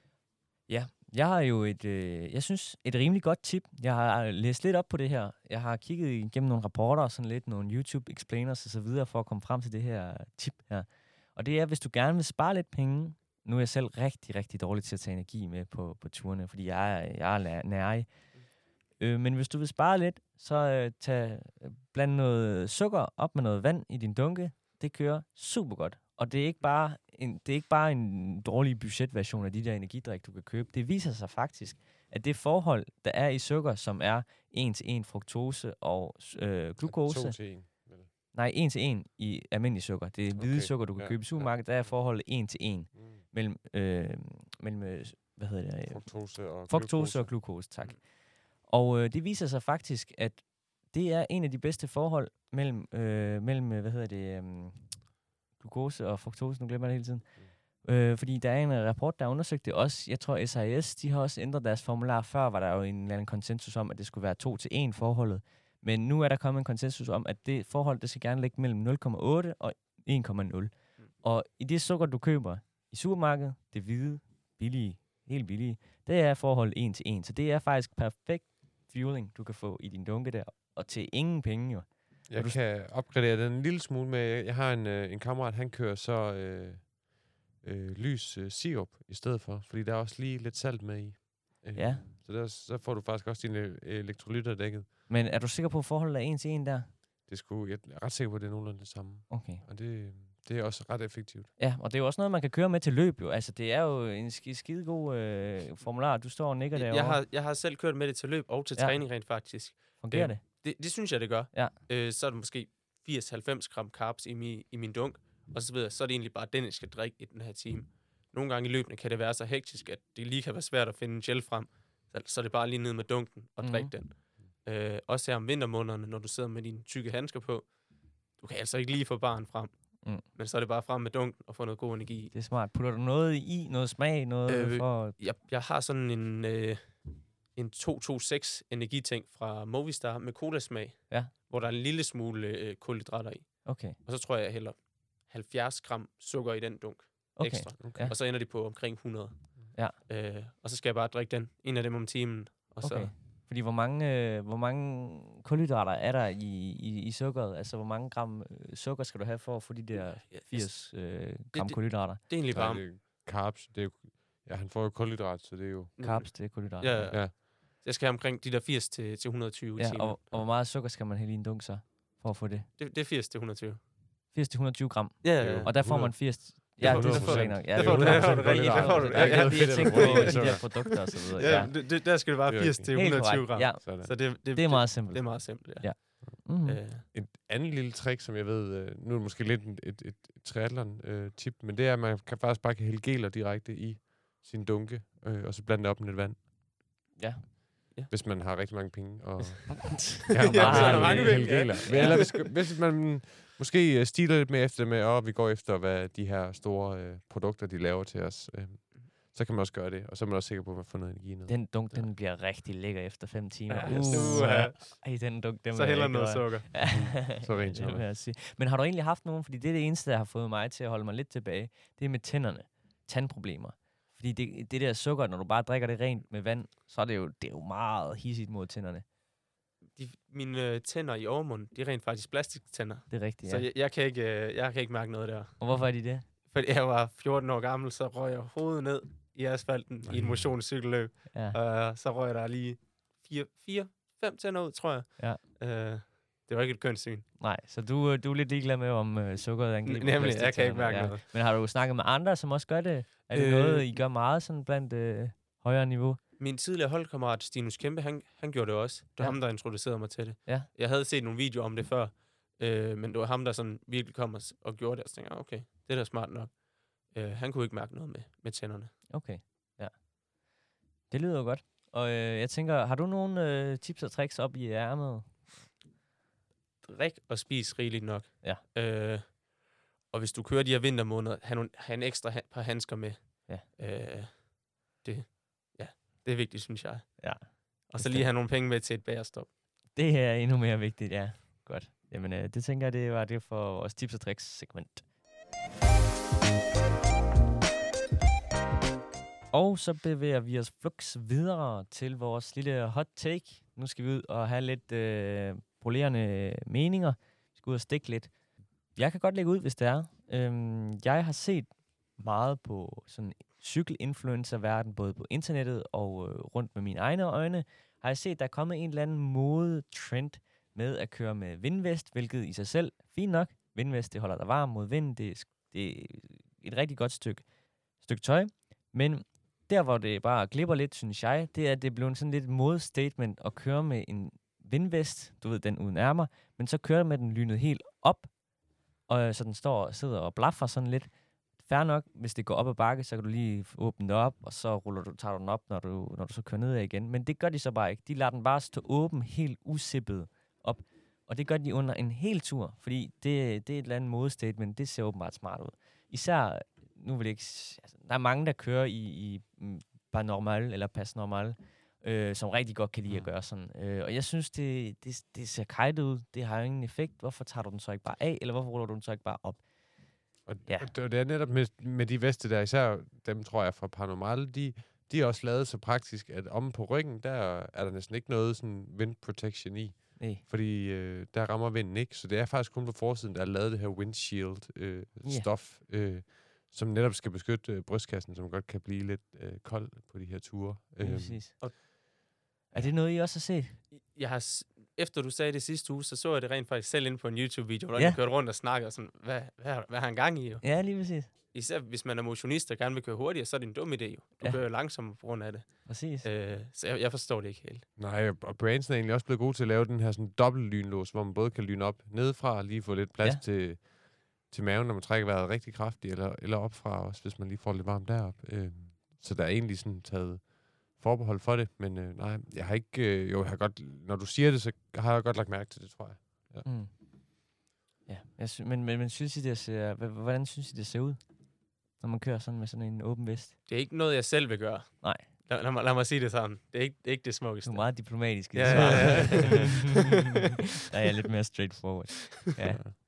A: Jeg har jo et, øh, jeg synes, et rimelig godt tip. Jeg har øh, læst lidt op på det her. Jeg har kigget igennem nogle rapporter og sådan lidt, nogle YouTube explainers og så videre, for at komme frem til det her øh, tip her. Og det er, hvis du gerne vil spare lidt penge, nu er jeg selv rigtig, rigtig dårlig til at tage energi med på, på turene, fordi jeg er, jeg er nærig. Øh, men hvis du vil spare lidt, så øh, tag, øh, bland noget sukker op med noget vand i din dunke. Det kører super godt. Og det er ikke bare en, det er ikke bare en dårlig budgetversion af de der energidrik, du kan købe. Det viser sig faktisk, at det forhold, der er i sukker, som er 1 til 1 fruktose og øh, glukose,
B: To til en. vel?
A: nej, 1 til 1 i almindelig sukker. Det er hvide
B: Okay,
A: sukker, du kan
B: ja,
A: købe i
B: ja.
A: supermarkedet. Der er forholdet 1 til 1
B: Mm.
A: mellem, øh, mellem øh, hvad hedder det,
B: Fruktose og
A: fruktose og glukose, tak. Og øh, det viser sig faktisk, at det er en af de bedste forhold mellem, øh, mellem øh, hvad hedder det, øh, glukose og fruktose, nu glemmer jeg det hele tiden. Øh, fordi der er en rapport, der har undersøgt det også. Jeg tror, SIS, de har også ændret deres formular. Før var der jo en eller anden konsensus om, at det skulle være 2 til 1 forholdet. Men nu er der kommet en konsensus om, at det forhold, det skal gerne ligge mellem 0,8 og 1,0. Og i det sukker, du køber i supermarkedet, det hvide, billige, helt billige, det er forholdet 1 til 1. Så det er faktisk perfekt fueling, du kan få i din dunke der. Og til ingen penge jo.
B: Jeg
A: du-
B: kan opgradere den en lille smule med, jeg har en, øh, en kammerat, han kører så øh, øh, lys øh, sirup i stedet for, fordi der er også lige lidt salt med i. Øh,
A: Ja.
B: Så der, så får du faktisk også dine øh, elektrolytter dækket.
A: Men er du sikker på, at forholdet er 1 til 1 der?
B: Det skulle, jeg er ret sikker på, at det er nogenlunde det samme.
A: Okay.
B: Og det, det er også ret effektivt.
A: Ja, og det er jo også noget, man kan køre med til løb jo. Altså, det er jo en sk- skide god øh, formular. Du står og nikker derovre.
C: Jeg har, jeg har selv kørt med det til løb og til
A: Ja.
C: træning rent faktisk.
A: Fungerer
C: øh,
A: det?
C: Det, det synes jeg, det gør.
A: Ja.
C: Øh, så er det måske 80-90 gram carbs i, mi, i min dunk, og så videre. Så er det egentlig bare den, jeg skal drikke i den her time. Nogle gange i løbende kan det være så hektisk, at det lige kan være svært at finde en gel frem. Så, så er det bare lige ned med dunken og drikke den. Øh, også her om vintermånederne, når du sidder med dine tykke handsker på. Du kan altså ikke lige få barn frem.
A: Mm.
C: Men så er det bare frem med dunken og få noget god energi i.
A: Det er smart. Putter du noget i? Noget smag? Noget
C: Øh,
A: for...
C: jeg, jeg har sådan en, øh, en 226 energiting fra Movistar med cola-smag,
A: Ja.
C: hvor der er en lille smule øh, kulhydrater i.
A: Okay.
C: Og så tror jeg, jeg hælder 70 gram sukker i den dunk
A: Okay.
C: ekstra.
B: Okay.
A: Ja.
C: Og så ender de på omkring 100.
A: Ja.
C: Øh, og så skal jeg bare drikke den. En af dem om timen. Og
A: okay.
C: så,
A: Fordi hvor mange, øh, hvor mange kulhydrater er der i, i, i sukkeret? Altså, hvor mange gram øh, sukker skal du have for at få de der
C: ja,
A: 80 øh, gram
C: det-
A: kulhydrater?
C: Det er egentlig bare...
B: det carbs, det er jo, ja, han får jo kulhydrat, så det er jo...
A: Carbs, det er kulhydrater.
C: Ja, ja.
B: Ja.
C: Jeg skal have omkring de der 80 til, til 120 i
A: ja
C: timen.
A: og, og hvor meget sukker skal man hælde i en dunk så, for at få det?
C: Det, det er 80 til 120.
A: 80-120 gram.
C: Ja,
B: Det er
C: ja,
B: jo-
A: Og der får
B: 100.
A: man 80 Ja,
C: får
A: det
C: du-
A: er selvfølgelig nok. Ja,
C: det får du- det får du rigtigt. Det får du-
A: Jeg,
B: du
A: på
B: det
A: de der produkter og så videre.
C: Ja,
A: Ja,
C: det, det, der skal det være
B: Det er
C: 80 til
A: Helt
C: 120
A: korrekt.
C: gram.
A: Ja.
C: Så det, det,
A: det er meget
C: Det,
A: simpelt.
C: det er meget simpelt, ja.
A: Ja. Mm.
C: Øh,
B: Et andet lille trick, som jeg ved, øh, nu er det måske lidt et, et, et triathlon-tip, men det er, at man kan faktisk bare kan hælde geler direkte i sin dunke, øh, og så blande det op med lidt vand.
A: Ja.
C: Ja.
B: Hvis man har rigtig mange penge. Og <laughs>
A: Ja, <laughs>
C: Ja, er mange penge, ja.
B: Eller hvis, hvis man måske øh, stiler lidt mere efter med, at vi går efter, hvad de her store øh, produkter, de laver til os, øh, så kan man også gøre det. Og så er man også sikker på, at man får noget energi ned.
A: Den dunk, den bliver rigtig lækker efter 5 timer.
C: Ja,
A: Uh. Ej, den dunk, den
C: så heller noget sukker. <laughs>
A: Ja,
B: Så rent
A: det
B: sukker.
A: vil jeg sige. Men har du egentlig haft nogen, fordi det er det eneste, der har fået mig til at holde mig lidt tilbage, det er med tænderne. Tandproblemer. Fordi det, det der sukker, når du bare drikker det rent med vand, så er det jo, det er jo meget hissigt mod tænderne.
C: De, mine øh, tænder i overmunden, de er rent faktisk plastiktænder.
A: Det er rigtigt,
C: Så
A: ja.
C: jeg, jeg, kan ikke, øh, jeg kan ikke mærke noget der.
A: Og hvorfor er de det?
C: Fordi jeg var 14 år gammel, så røg jeg hovedet ned i asfalten i
B: Nej. <laughs>
C: motionscykelløb.
A: Ja.
C: Og så røg der lige 4, 4 5 tænder ud, tror jeg.
A: Ja.
C: Øh, det var ikke et kønt syn.
A: Nej, så du, øh, du er lidt ligeglad med, om øh, sukkeret er
C: Nemlig, jeg kan ikke mærke
A: ja.
C: noget.
A: Men har du snakket med andre, som også gør det? Er det øh, noget, I gør meget sådan blandt øh, højere niveau?
C: Min tidligere holdkammerat, Stinus Kæmpe, han, han gjorde det også. Det var
A: Ja.
C: ham, der introducerede mig til det.
A: Ja.
C: Jeg havde set nogle videoer om det før, øh, men det var ham, der sådan virkelig kom og, og gjorde det. Og så tænkte jeg, okay, det er da smart nok. Øh, han kunne ikke mærke noget med, med tænderne.
A: Okay, ja. Det lyder jo godt. Og øh, jeg tænker, har du nogle øh, tips og tricks op i ærmet?
C: Drik og spis rigeligt nok.
A: Ja.
C: Øh, og hvis du kører de her vintermåneder, have, nogle, have en ekstra ha- par handsker med.
A: Ja.
C: Øh, det, ja, det er vigtigt, synes jeg.
A: Ja.
C: Og så lige have nogle penge med til et bagerstop.
A: Det er endnu mere vigtigt, ja. Godt. Jamen, øh, det tænker jeg, det var det for vores tips og tricks segment. Og så bevæger vi os flux videre til vores lille hot take. Nu skal vi ud og have lidt øh, polerende øh, meninger. Vi skal ud og stikke lidt. Jeg kan godt lægge ud, hvis det er. Øhm, jeg har set meget på sådan cykelinfluencer-verden, både på internettet og øh, rundt med mine egne øjne, har jeg set, der er kommet en eller anden mode-trend med at køre med vindvest, hvilket i sig selv fint nok. Vindvest, det holder dig varm mod vind, Det er, det er et rigtig godt stykke, stykke tøj. Men der, hvor det bare glipper lidt, synes jeg, det er, at det er blevet sådan lidt mode-statement at køre med en vindvest, du ved, den uden ærmer, men så kører med den lynet helt op, og øh, så den står og sidder og blaffer sådan lidt. Fær nok, hvis det går op ad bakke, så kan du lige åbne det op, og så ruller du, tager du den op, når du, når du så kører ned igen. Men det gør de så bare ikke. De lader den bare stå åben, helt usippet op. Og det gør de under en hel tur, fordi det, det er et eller andet modestatement. Det ser åbenbart smart ud. Især, nu vil jeg ikke... Altså, der er mange, der kører i, i mm, bare normal, eller pas normal, øh, som rigtig godt kan lide at gøre sådan. Øh, og jeg synes, det, det, det ser kajt ud. Det har jo ingen effekt. Hvorfor tager du den så ikke bare af, eller hvorfor ruller du den så ikke bare op?
B: Og,
A: Ja.
B: og det, er netop med, med de veste der, især dem, tror jeg, fra Paranormal, de, de er også lavet så praktisk, at om på ryggen, der er der næsten ikke noget sådan wind protection i.
A: Nej.
B: Fordi øh, der rammer vinden ikke, så det er faktisk kun på forsiden, der er lavet det her windshield øh,
A: Ja.
B: stof, øh, som netop skal beskytte øh, brystkassen, som godt kan blive lidt øh, kold på de her ture. Øhm,
A: præcis.
C: og-
A: Er det noget, I også har set?
C: Jeg har, efter du sagde det sidste uge, så så jeg det rent faktisk selv inde på en YouTube-video, hvor
A: Ja.
C: ja. kørte rundt og snakkede sådan, hvad, hvad, hvad har han gang i jo?
A: Ja, lige præcis.
C: Især hvis man er motionist og gerne vil køre hurtigere, så er det en dum idé jo. Du
A: Ja.
C: kører langsommere på grund af det.
A: Præcis.
C: Øh, så jeg, jeg forstår det ikke helt.
B: Nej, og- Branson er egentlig også blevet god til at lave den her sådan dobbelt lynlås, hvor man både kan lyne op nedefra og lige få lidt plads
A: ja.
B: til, til maven, når man trækker vejret rigtig kraftigt, eller, eller opfra også, hvis man lige får lidt varmt derop. Øh, så der er egentlig sådan taget forbehold for det, men øh, nej, jeg har ikke, øh, jo, jeg har godt, når du siger det, så har jeg godt lagt mærke til det, tror jeg.
A: Mm. Ja, jeg sy- men, men, men synes I, det ser, hvordan synes I, det ser ud, når man kører sådan med sådan en åben vest?
C: Det er ikke noget, jeg selv vil gøre.
A: Nej.
C: Lad, lad, mig, lad mig sige det sådan. Det er ikke det, er ikke det
A: Du
C: smukkeste.
A: er meget diplomatisk i det
C: Ja,
A: svar.
C: ja, <laughs> ja.
A: Der er jeg lidt mere straightforward. Ja. <laughs>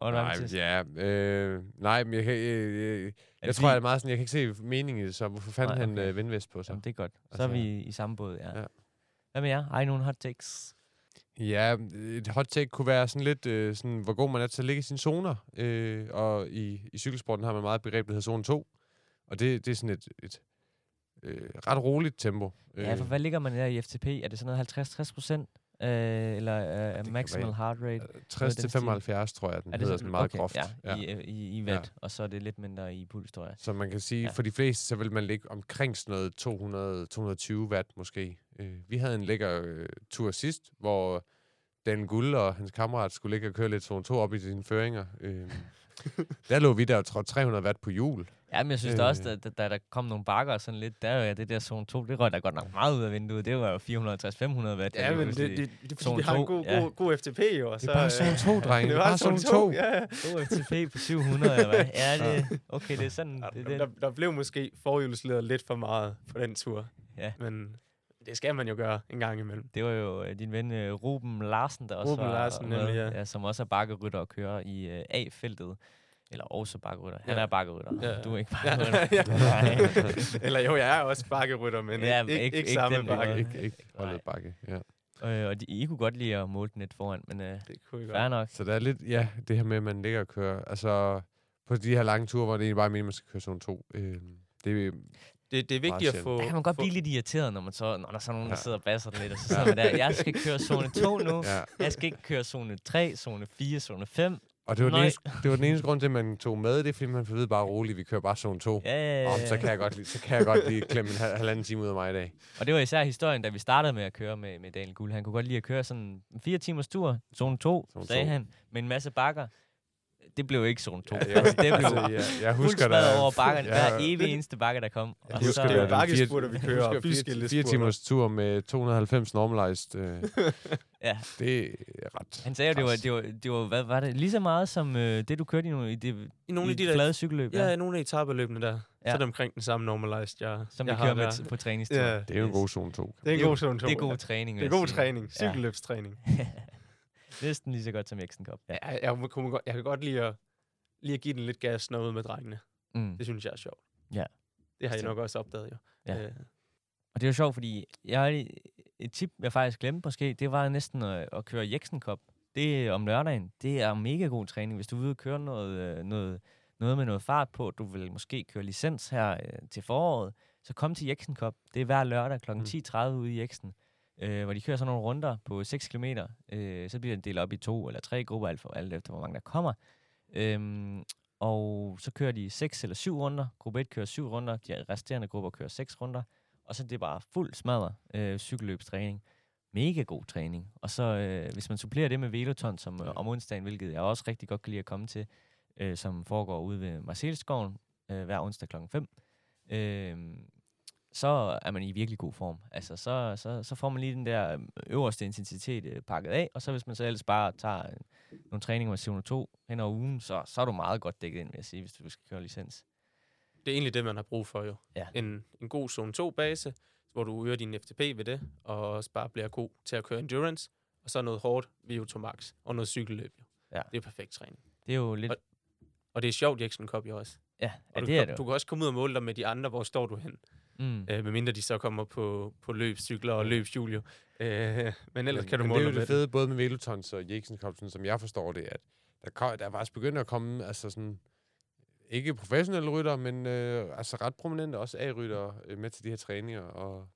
A: Og
B: nej, ja, øh, nej, men jeg, kan, øh, øh, jeg tror, jeg er meget sådan, jeg kan ikke se meningen i det, så hvorfor fanden
A: Nej,
B: han
A: okay.
B: øh, vindvest på sig?
A: Jamen, det er godt. Så
B: Altså,
A: er vi i samme båd, ja.
B: ja.
A: Hvad med jer? Har I nogle hot takes?
B: Ja, et hot take kunne være sådan lidt, øh, sådan, hvor god man er til at ligge i sine zoner. Øh, og i, i cykelsporten har man meget et begreb, der hedder zone 2. Og det, det er sådan et, et øh, ret roligt tempo.
A: Ja, for
B: Øh,
A: hvad ligger man der i FTP? Er det sådan noget 50-60 procent? Øh, eller øh,
B: kan
A: maximal heart rate.
B: 60
A: den
B: til
A: stil.
B: 75, tror jeg, den
A: Er det
B: hedder
A: sådan?
B: meget
A: okay,
B: groft.
A: Ja,
B: Ja.
A: I, øh, i, i watt, og så er det lidt mindre i puls, tror jeg.
B: Så man kan sige,
A: Ja.
B: ja. for de fleste, så vil man ligge omkring sådan noget 200-220 watt måske. Øh, vi havde en lækker øh, tur sidst, hvor Dan Guld og hans kammerat skulle ligge og køre lidt zone 2 op i sine føringer. Øh, <laughs> der lå vi der og trådte 300 watt på hjul.
A: Ja, men jeg synes øh. også, at da, da der kom nogle bakker og sådan lidt, der er jo det der zone 2, det røg der godt nok meget ud af vinduet. Det var jo 450-500 watt.
C: Ja, men det,
A: pludselig-
C: det, det er fordi, vi har en
A: to,
C: god,
A: ja.
C: god, god FTP jo. og
B: Det
C: så,
B: er bare zone 2, <laughs> drenge.
C: det
B: Det er bare zone 2.
C: Ja, ja.
A: God FTP på 700, eller hvad? Ja, det, okay, det er sådan,
C: Ja,
A: det,
C: der,
A: det,
C: der blev måske forhjulsleder lidt for meget på den tur.
A: Ja.
C: Men det skal man jo gøre en gang imellem.
A: det var jo øh, din ven øh, Ruben Larsen, der også
C: Ruben
A: var
C: Larsen,
A: med,
C: nemlig, ja.
A: ja, som også er bakkerytter og kører i øh, A-feltet. Eller også bakkerytter. Han
C: Ja.
A: er bakkerytter.
C: Ja.
A: Du er ikke bakkerytter. <laughs>
C: ja. <laughs> Eller jo, jeg er også bakkerytter, men
A: Ja, men
C: ikke,
A: ikke-
C: ikke,
A: ikke
C: samme
A: den
C: bakke.
B: Ikke, ikke holdet bakke. Ja.
A: Øh, og de, I kunne godt lide at måle den lidt foran, men øh,
C: Det kunne
A: fair
C: godt.
A: nok.
B: Så der er lidt, ja, det her med, at man ligger og kører. Altså, på de her lange ture, hvor det egentlig bare er meningen, at man skal køre zone 2. Øh, det
C: Det, det er vigtigt at få...
A: Der kan man godt
C: få,
A: blive lidt irriteret, når, man så, når der er så nogen, der
B: Ja.
A: sidder og basser den lidt, og så <laughs> sidder man der, jeg skal køre zone 2 nu,
B: ja.
A: jeg skal ikke køre zone 3, zone 4, zone 5.
B: Og det var, den eneste, det var den eneste grund til, at man tog med. Det fordi man vide bare roligt, vi kører bare zone 2.
A: Ja,
B: Om, så kan jeg godt lige, så kan jeg godt lige klemme en hal- halvanden time ud af mig i dag.
A: Og det var især historien, da vi startede med at køre med, med Daniel Guld. Han kunne godt lide at køre sådan en fire timers tur, zone 2,
B: Zone
A: sagde
B: to.
A: han, med en masse bakker. Det blev ikke zone 2.
B: Ja,
A: Ja,
B: jeg,
A: altså, det blev
B: altså, jeg, jeg husker,
A: smadret over bakkerne,
B: ja,
A: hver evig eneste bakke, der kom.
B: Jeg
A: Og
B: husker,
A: så,
C: det er bakkespurter, vi
B: fire-
C: kører,
B: fire, fire timers tur med 290 normalized. Øh, <laughs>
A: ja,
B: det er ret
A: han sagde jo, det var, det var, det var, hvad var det, lige så meget som øh, det, du kørte i, nogle, i det
C: I nogle
A: i
C: af de der...
A: flade cykelløb,
C: Ja, nogle af etabeløbene der.
A: Ja.
C: Så er det omkring den samme normalized, jeg,
A: som
C: jeg
A: vi kører
C: har
A: med
C: der.
A: på træningstur.
C: Ja,
B: Det er jo en god zone 2.
C: det er en god zone 2.
A: Det er god træning,
C: Det er god træning. Cykelløbstræning. <laughs>
A: Næsten lige så godt som Exen Cup. Ja.
C: Jeg, jeg, godt- jeg kan godt lide at, lige at give den lidt gas noget med drengene.
A: Mm.
C: Det synes jeg er sjovt.
A: Ja.
C: Det har
A: Bestemt.
C: nok også opdaget, jo.
A: Ja.
C: Øh,
A: Og det er jo sjovt, fordi jeg har et tip, jeg faktisk glemte måske, det var næsten at, at køre Cup. Det er om lørdagen. Det er mega god træning. Hvis du er ude og køre noget, øh, noget, noget med noget fart på, du vil måske køre licens her øh, til foråret, så kom til Jeksen Cup. Det er hver lørdag kl.
B: Mm.
A: 10.30 ude i Jeksen, øh, hvor de kører sådan nogle runder på 6 km. Øh, så bliver den delt op i to eller tre grupper, alt, for, alt efter hvor mange der kommer. Øhm, og så kører de 6 eller 7 runder. Gruppe 1 kører 7 runder, de resterende grupper kører 6 runder. Og så er det bare fuld smadret øh, cykelløbstræning. Mega god træning. Og så øh, hvis man supplerer det med veloton som øh, om onsdagen, hvilket jeg også rigtig godt kan lide at komme til, øh, som foregår ude ved Marcelskoven øh, hver onsdag klokken 5, øh, så er man i virkelig god form. Altså, så, så, så får man lige den der øh, øverste intensitet øh, pakket af, og så hvis man så ellers bare tager øh, nogle træninger med CO2 hen over ugen, så, så er du meget godt dækket ind, vil jeg sige, hvis du skal køre licens.
C: det er egentlig det, man har brug for, jo.
A: Ja.
C: En, en god zone 2-base, hvor du øger din FTP ved det, og også bare bliver god til at køre endurance, og så noget hårdt VO2 max, og noget cykelløb, jo.
A: Ja.
C: Det er perfekt træning.
A: Det er jo lidt...
C: Og- Og det er sjovt, Jackson Cup jo også.
A: Ja,
C: Og
A: ja
C: du,
A: det er det
C: du kan også komme ud og måle dig med de andre, hvor står du hen.
A: Mm.
C: Øh, medmindre de så kommer på, på løbscykler og løbshjul, jo. Øh, men ellers
B: men,
C: kan du måle
B: det er jo det fede, både med Velotons og Jeksen Cup, sådan som jeg forstår det, at der, kom, der er faktisk begyndt at komme, altså sådan, ikke professionelle rytter, men øh, altså ret prominente også A-rytter øh, med til de her træninger, og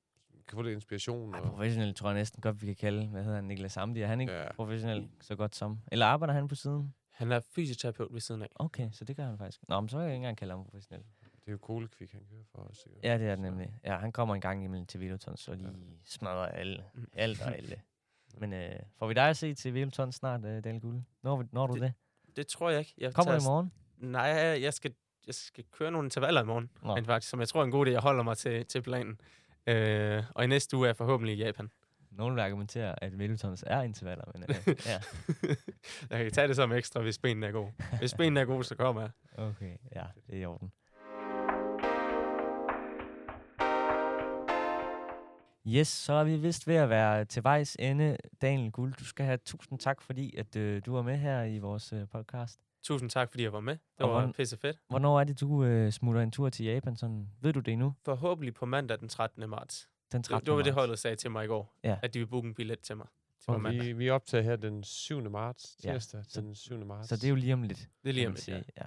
B: kan få lidt inspiration.
A: Ej,
B: Og,
A: professionel tror jeg næsten godt, vi kan kalde. Hvad hedder han? Niklas Amdi. Er han ikke. Ja. professionel så godt som? Eller arbejder han på siden?
C: Han er fysioterapeut ved siden af.
A: Okay, så det gør han faktisk. Nå, men så kan jeg ikke engang kalde ham professionel.
B: Det er jo Kolekvik, han kører for os.
A: Ja, det er det nemlig. Ja, han kommer en gang imellem til Velotons, så lige smadrer alle.
C: Mm.
A: Alt og alle. <laughs> Men øh, får vi dig at se til Velotons snart, øh, Daniel Guld? Når, vi- når du det?
C: Det tror jeg ikke. Jeg
A: Kommer
C: tager
A: i morgen?
C: Nej, jeg skal, jeg skal køre nogle intervaller i morgen,
A: Nå.
C: rent faktisk, som jeg tror er en god idé. Jeg holder mig til, til planen. Øh, og i næste uge er jeg forhåbentlig i Japan.
A: Nogen vil argumentere, at Velotons er intervaller, men øh, <laughs> ja.
C: jeg kan tage det som ekstra, hvis benene er gode. Hvis benene er gode, så kommer jeg.
A: Okay, ja, det er i orden. Yes, så er vi vist ved at være til vejs ende. Daniel Guld, du skal have tusind tak, fordi at, øh, du var med her i vores øh, podcast.
C: Tusind tak, fordi jeg var med. Det
A: Og
C: var
A: hvordan-
C: pisse fedt.
A: Hvornår er det, du øh, smutter en tur til Japan? Sådan, ved du det nu?
C: Forhåbentlig på mandag den 13. marts.
A: Den
C: Det,
A: 13.
C: det var det, holdet sagde til mig i går.
A: Ja.
C: At de vil booke en billet til mig. Til
B: Og vi, vi optager her den 7. marts,
A: Ja,
B: tirsdag
A: så-
B: den 7. marts.
A: Så det er jo lige om lidt.
C: Det er lige om lidt, ja.
A: ja.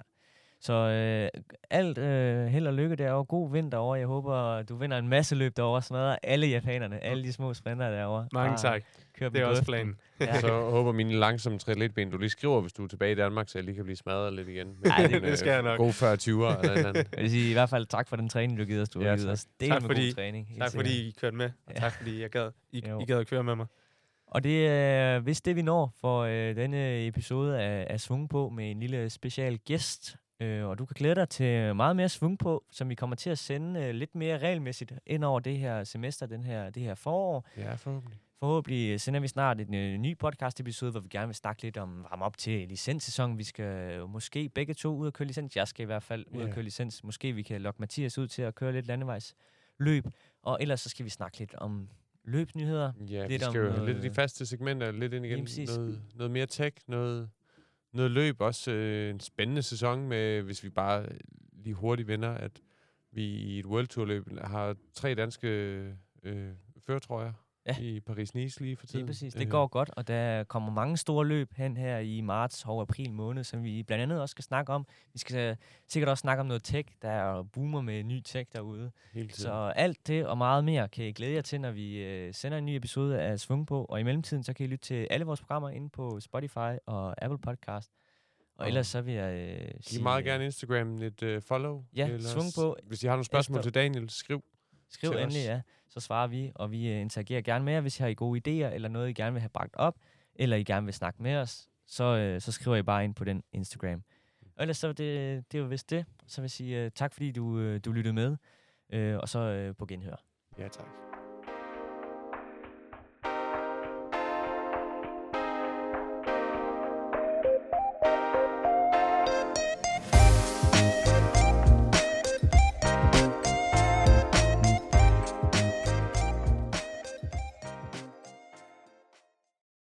A: Så øh, alt øh, held og lykke derovre. God vind derovre. Jeg håber, du vinder en masse løb derovre. Smadrer alle japanerne. Alle de små sprinter derovre.
C: Mange
A: Bare
C: tak.
A: Kør
C: Det er også planen.
A: Ja.
B: Så håber mine langsomme triatletben, du lige skriver, hvis du er tilbage i Danmark, så jeg lige kan blive smadret lidt igen. Med
A: Ej, det- <laughs>
C: det
B: øh,
C: skal jeg nok.
B: God 40 20'er eller et eller andet.
A: Jeg vil sige i hvert fald tak for den træning, du givet os. Du
B: Ja,
A: har givet
B: tak.
A: os del
C: Tak
A: med
C: fordi-
A: god træning.
C: Tak
A: sikkert.
C: fordi I kørte med, og
A: Ja.
C: tak fordi jeg gad, I,
A: Jo.
C: I gad at køre med mig.
A: Og det er vist det, vi når for øh, denne episode af, af Svung på med en lille special gæst. Øh, og du kan glæde dig til meget mere Svung på, som vi kommer til at sende øh, lidt mere regelmæssigt ind over det her semester, den her, det her forår.
B: Ja, forhåbentlig.
A: Forhåbentlig sender vi snart en øh, ny podcast-episode, hvor vi gerne vil snakke lidt om varme op til licenssæsonen. Vi skal øh, måske begge to ud og køre licens. Jeg skal i hvert fald ud og
B: Ja.
A: køre licens. Måske vi kan lokke Mathias ud til at køre lidt landevejsløb. Og ellers så skal vi snakke lidt om løbsnyheder.
B: Ja,
A: Lidt
B: vi
A: om
B: skal jo have lidt af
A: noget-
B: de faste segmenter lidt ind igen. Noget, noget mere tech, noget, noget løb. Også øh, en spændende sæson med, hvis vi bare øh, lige hurtigt vinder, at vi i et World Tour løb har tre danske øh, førtrøjer
A: Ja.
B: i Paris-Nice lige for tiden.
A: Lige præcis. Det
B: Øh,
A: går godt, og der kommer mange store løb hen her i marts og april måned, som vi blandt andet også skal snakke om. Vi skal sikkert også snakke om noget tech. Der er boomer med ny tech derude. Så alt det og meget mere kan I glæde jer til, når vi øh, sender en ny episode af Svung på. Og i mellemtiden, så kan I lytte til alle vores programmer inde på Spotify og Apple Podcast. Og
B: Og
A: ellers så vil jeg øh,
B: Giv
A: sige,
B: meget gerne Instagram et øh, follow.
A: Ja, svung på
B: Hvis I har nogle spørgsmål
A: efter-
B: til Daniel, skriv.
A: Skriv
B: til
A: endelig,
B: os.
A: ja. Så svarer vi, og vi øh, interagerer gerne med jer, hvis I har I gode idéer, eller noget, I gerne vil have bragt op, eller I gerne vil snakke med os, så, øh, så skriver I bare ind på den Instagram. Og ellers så det, det er jo vist det. Så vil jeg sige øh, tak, fordi du, øh, du lyttede med, øh, og så øh, på genhør.
B: Ja, tak.